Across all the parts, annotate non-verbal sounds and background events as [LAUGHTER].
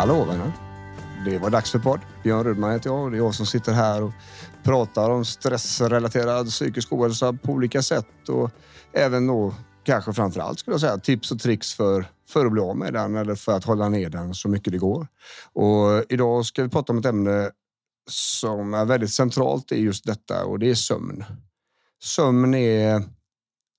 Hallå vänner! Det var dags för podd. Björn Rudman heter jag och det är jag som sitter här och pratar om stressrelaterad psykisk ohälsa på olika sätt och även då kanske framför allt skulle jag säga tips och tricks för, för att bli av med den eller för att hålla ner den så mycket det går. Och idag ska vi prata om ett ämne som är väldigt centralt i just detta och det är sömn. Sömn är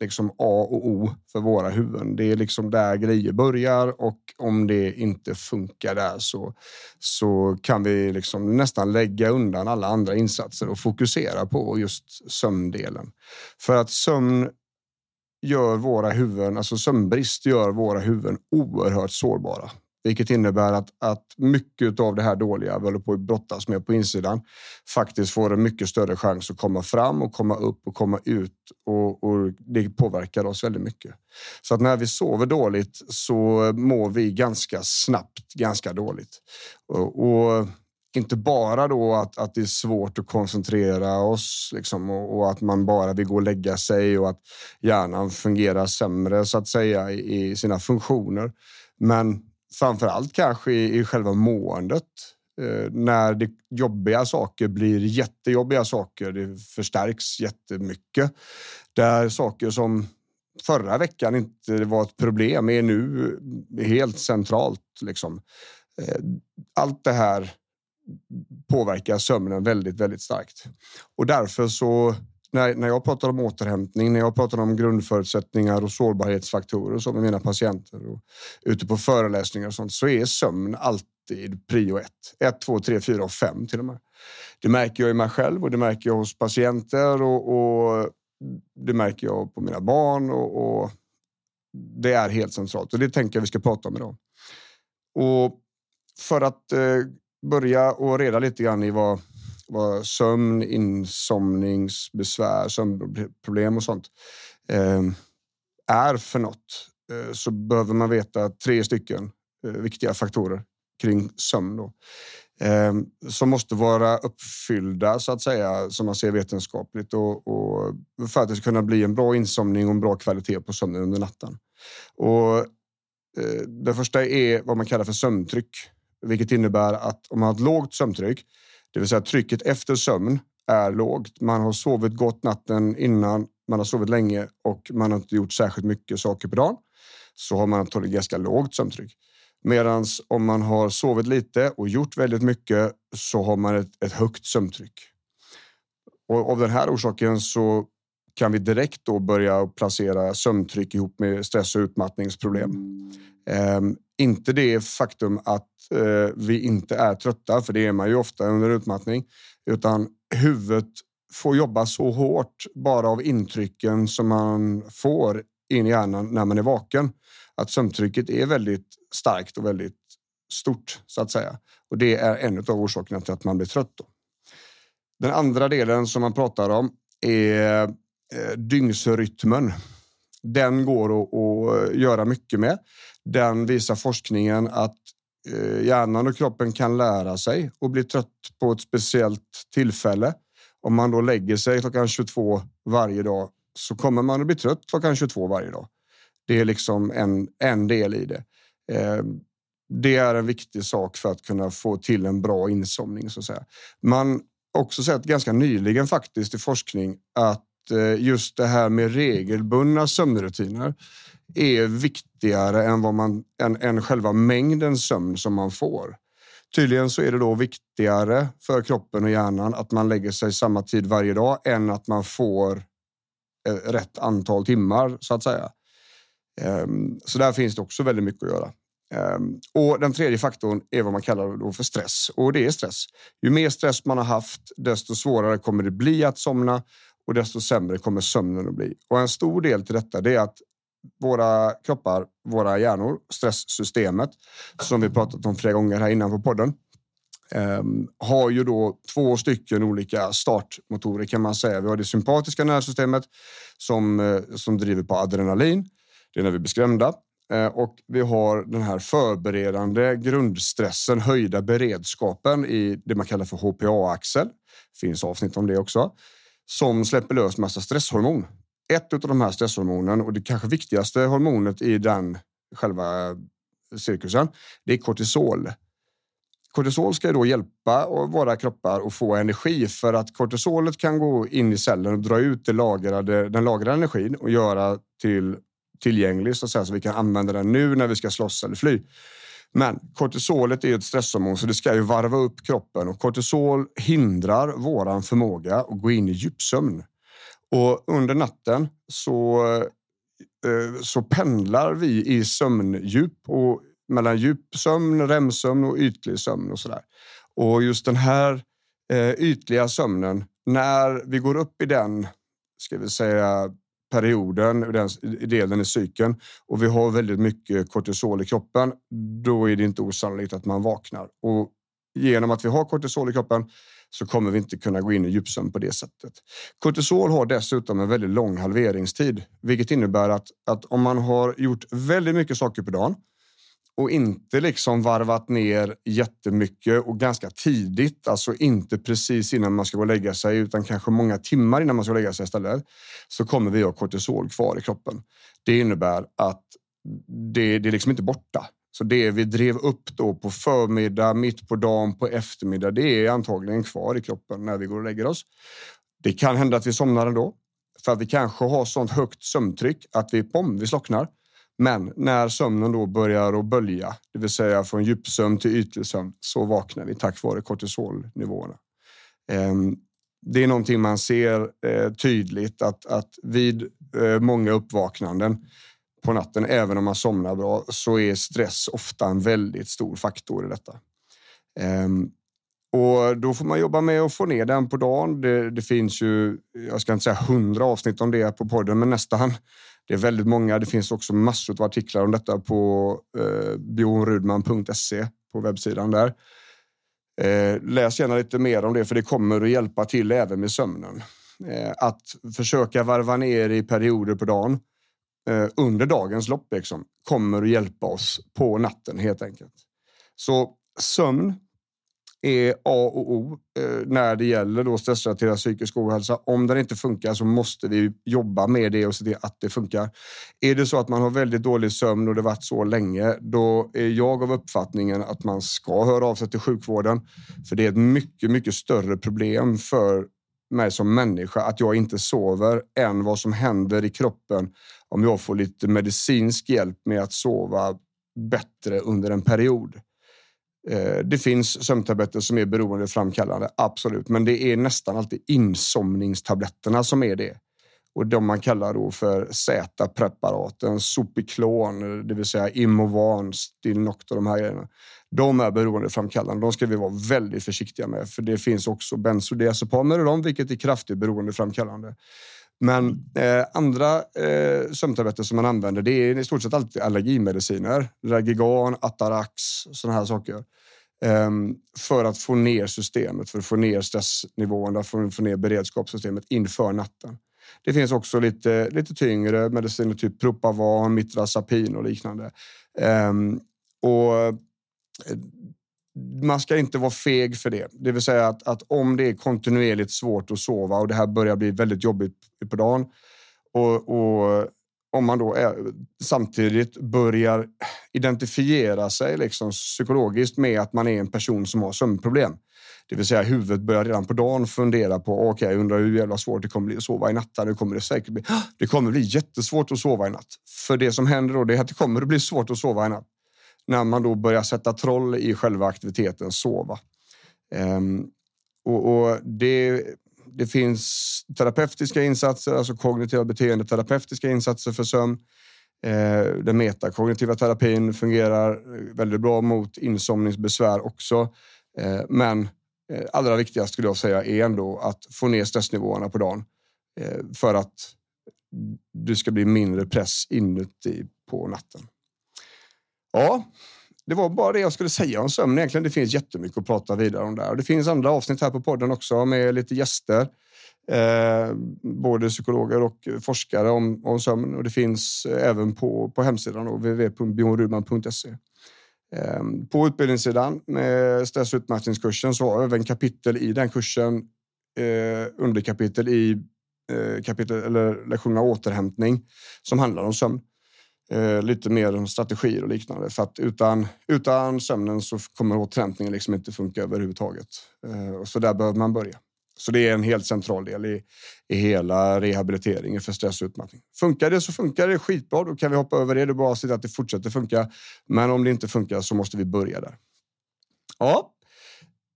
liksom A och O för våra huvuden. Det är liksom där grejer börjar och om det inte funkar där så, så kan vi liksom nästan lägga undan alla andra insatser och fokusera på just sömndelen. För att sömn gör våra huvuden, alltså sömnbrist gör våra huvuden oerhört sårbara. Vilket innebär att, att mycket av det här dåliga vi håller på att brottas med på insidan faktiskt får en mycket större chans att komma fram och komma upp och komma ut och, och det påverkar oss väldigt mycket. Så att när vi sover dåligt så mår vi ganska snabbt ganska dåligt. och, och inte bara då att, att det är svårt att koncentrera oss liksom, och, och, att man bara vill gå och lägga sig och att hjärnan fungerar sämre så att säga i, i sina funktioner. Men framför allt kanske i, i själva måendet. Eh, när det jobbiga saker blir jättejobbiga saker. Det förstärks jättemycket. Där saker som förra veckan inte var ett problem är nu helt centralt. Liksom. Eh, allt det här påverkar sömnen väldigt, väldigt starkt. Och därför så när, när jag pratar om återhämtning, när jag pratar om grundförutsättningar och sårbarhetsfaktorer som med mina patienter och ute på föreläsningar och sånt så är sömn alltid prio ett. Ett, två, tre, fyra och fem till och med. Det märker jag i mig själv och det märker jag hos patienter och, och det märker jag på mina barn och, och, det är helt centralt och det tänker jag vi ska prata om idag. Och för att eh, börja och reda lite grann i vad vad sömn, insomningsbesvär, sömnproblem och sånt eh, är för något eh, så behöver man veta tre stycken eh, viktiga faktorer kring sömn. Då. Eh, som måste vara uppfyllda så att säga som man ser vetenskapligt och, och för att det ska kunna bli en bra insomning och en bra kvalitet på sömnen under natten. Och, eh, det första är vad man kallar för sömntryck, vilket innebär att om man har ett lågt sömntryck det vill säga trycket efter sömn är lågt. Man har sovit gott natten innan, man har sovit länge och man har inte gjort särskilt mycket saker på dagen. Så har man antagligen ganska lågt sömntryck. Medan om man har sovit lite och gjort väldigt mycket så har man ett, ett högt sömntryck. Och av den här orsaken så kan vi direkt då börja placera sömntryck ihop med stress och utmattningsproblem. Ehm, inte det faktum att eh, vi inte är trötta, för det är man ju ofta under utmattning, utan huvudet får jobba så hårt bara av intrycken som man får in i hjärnan när man är vaken. Att sömntrycket är väldigt starkt och väldigt stort så att säga. Och det är en av orsakerna till att man blir trött. Då. Den andra delen som man pratar om är eh, dygnsrytmen. Den går att, att eh, göra mycket med. Den visar forskningen att eh, hjärnan och kroppen kan lära sig och bli trött på ett speciellt tillfälle. Om man då lägger sig klockan 22 varje dag så kommer man att bli trött klockan 22 varje dag. Det är liksom en, en del i det. Eh, det är en viktig sak för att kunna få till en bra insomning. Så att säga. Man också sett ganska nyligen faktiskt i forskning att Eh, just det här med regelbundna sömnrutiner är viktigare än, vad man, än, än själva mängden sömn som man får. Tydligen så är det då viktigare för kroppen och hjärnan att man lägger sig samma tid varje dag än att man får eh, rätt antal timmar så att säga. Ehm, så där finns det också väldigt mycket att göra. Ehm, och den tredje faktorn är vad man kallar då för stress och det är stress. Ju mer stress man har haft, desto svårare kommer det bli att somna och desto sämre kommer sömnen att bli. Och en stor del till detta är att våra kroppar, våra hjärnor, stresssystemet som vi pratat om flera gånger här innan på podden ehm, har ju då två stycken olika startmotorer kan man säga. Vi har det sympatiska nervsystemet som, eh, som driver på adrenalin. Det är när vi blir skrämda eh, och vi har den här förberedande grundstressen, höjda beredskapen i det man kallar för HPA-axel. Finns avsnitt om det också som släpper lös massa stresshormon. Ett av de här stresshormonen och det kanske viktigaste hormonet i den själva eh, cirkusen, det är kortisol. kortisol ska då hjälpa våra kroppar att få energi för att kortisolet kan gå in i cellen och dra ut det lagrade, den lagrade energin och göra till tillgänglig så, att säga, så vi kan använda den nu när vi ska slåss eller fly. Men kortisolet är ett stresshormon så det ska ju varva upp kroppen och kortisol hindrar våran förmåga att gå in i djupsömn. Och under natten så, eh, så pendlar vi i sömndjup och mellan djupsömn, REM-sömn och ytlig sömn och sådär. Och just den här eh, ytliga sömnen, när vi går upp i den, ska vi säga perioden, den delen i cykeln och vi har väldigt mycket kortisol i kroppen, då är det inte osannolikt att man vaknar. Och genom att vi har kortisol i kroppen så kommer vi inte kunna gå in i djupsömn på det sättet. Kortisol har dessutom en väldigt lång halveringstid, vilket innebär att, att om man har gjort väldigt mycket saker på dagen och inte liksom varvat ner jättemycket och ganska tidigt, alltså inte precis innan man ska gå och lägga sig utan kanske många timmar innan man ska lägga sig istället, så kommer vi ha kortisol kvar i kroppen. Det innebär att det, det är liksom inte borta. Så det vi drev upp då på förmiddag, mitt på dagen, på eftermiddag, det är antagligen kvar i kroppen när vi går och lägger oss. Det kan hända att vi somnar ändå för att vi kanske har sånt högt sömntryck att vi, pom, vi slocknar. Men när sömnen då börjar att bölja, det vill säga från djupsömn till ytlig sömn, så vaknar vi tack vare kortisolnivåerna. Ehm, det är någonting man ser eh, tydligt att, att vid eh, många uppvaknanden på natten, även om man somnar bra, så är stress ofta en väldigt stor faktor i detta. Ehm, och då får man jobba med att få ner den på dagen. Det, det finns ju, jag ska inte säga hundra avsnitt om det på podden, men nästan. Det är väldigt många. Det finns också massor av artiklar om detta på eh, bjornrudman.se på webbsidan där. Eh, läs gärna lite mer om det, för det kommer att hjälpa till även med sömnen. Eh, att försöka varva ner i perioder på dagen eh, under dagens lopp liksom, kommer att hjälpa oss på natten helt enkelt. Så sömn är A och O eh, när det gäller då stressrelaterad psykisk ohälsa. Om den inte funkar så måste vi jobba med det och se till att det funkar. Är det så att man har väldigt dålig sömn och det varit så länge, då är jag av uppfattningen att man ska höra av sig till sjukvården. För det är ett mycket, mycket större problem för mig som människa att jag inte sover än vad som händer i kroppen om jag får lite medicinsk hjälp med att sova bättre under en period. Eh, det finns sömntabletter som är beroendeframkallande, absolut, men det är nästan alltid insomningstabletterna som är det. Och de man kallar då för Z-preparaten, Sopiklon, det vill säga Imovan, Stilnoct och de här grejerna. De är beroendeframkallande. De ska vi vara väldigt försiktiga med, för det finns också bensodiazepamer i dem, vilket är kraftigt beroendeframkallande. Men eh, andra eh, sömntabletter som man använder, det är i stort sett alltid allergimediciner. Ragigan, Atarax, sådana här saker. Um, för att få ner systemet, för att få ner stressnivåerna, för att få ner beredskapssystemet inför natten. Det finns också lite, lite tyngre mediciner, typ Propavan, Mitrazapin och liknande. Um, och eh, man ska inte vara feg för det. Det vill säga att, att om det är kontinuerligt svårt att sova och det här börjar bli väldigt jobbigt på dagen och, och om man då är, samtidigt börjar identifiera sig liksom psykologiskt med att man är en person som har sömnproblem. Det vill säga huvudet börjar redan på dagen fundera på okej, okay, undrar hur jävla svårt det kommer bli att sova i natt. Nu kommer det säkert bli. [GASPS] Det kommer bli jättesvårt att sova i natt. För det som händer då är att det kommer att bli svårt att sova i natt när man då börjar sätta troll i själva aktiviteten sova. Um, och, och det, det finns terapeutiska insatser, alltså kognitiva beteendeterapeutiska insatser för sömn. Eh, den metakognitiva terapin fungerar väldigt bra mot insomningsbesvär också. Ehm, eh, men allra viktigast skulle jag säga är ändå att få ner stressnivåerna på dagen eh, för att du ska bli mindre press inuti på natten. Ja, det var bara det jag skulle säga om sömn egentligen. Det finns jättemycket att prata vidare om där. Och det finns andra avsnitt här på podden också med lite gäster. Eh, både psykologer och forskare om, om sömn och det finns eh, även på, på hemsidan www.bjornrudman.se. Eh, på utbildningssidan med stress och utmattningskursen så har vi även kapitel i den kursen, eh, underkapitel i eh, kapitel eller lektionerna återhämtning som handlar om sömn eh, lite mer strategier och liknande. För att utan, utan sömnen så kommer återhämtningen liksom inte funka överhuvudtaget. Eh, så där behöver man börja. Så det är en helt central del i, i hela rehabiliteringen för stress och utmattning. Funkar det så funkar det skitbra. Då kan vi hoppa över det. Det är bara att se att det fortsätter funka. Men om det inte funkar så måste vi börja där. Ja,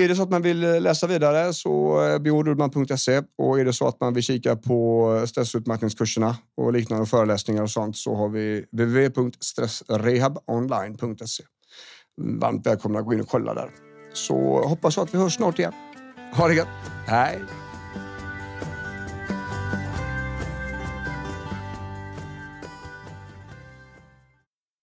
är det så att man vill eh, läsa vidare så eh, beordrudman.se och är det så att man vill kika på eh, stressutmattningskurserna och liknande föreläsningar och sånt så har vi www.stressrehabonline.se. Varmt välkomna att gå in och kolla där. Så hoppas jag att vi hörs snart igen. Ha det gött. Hej!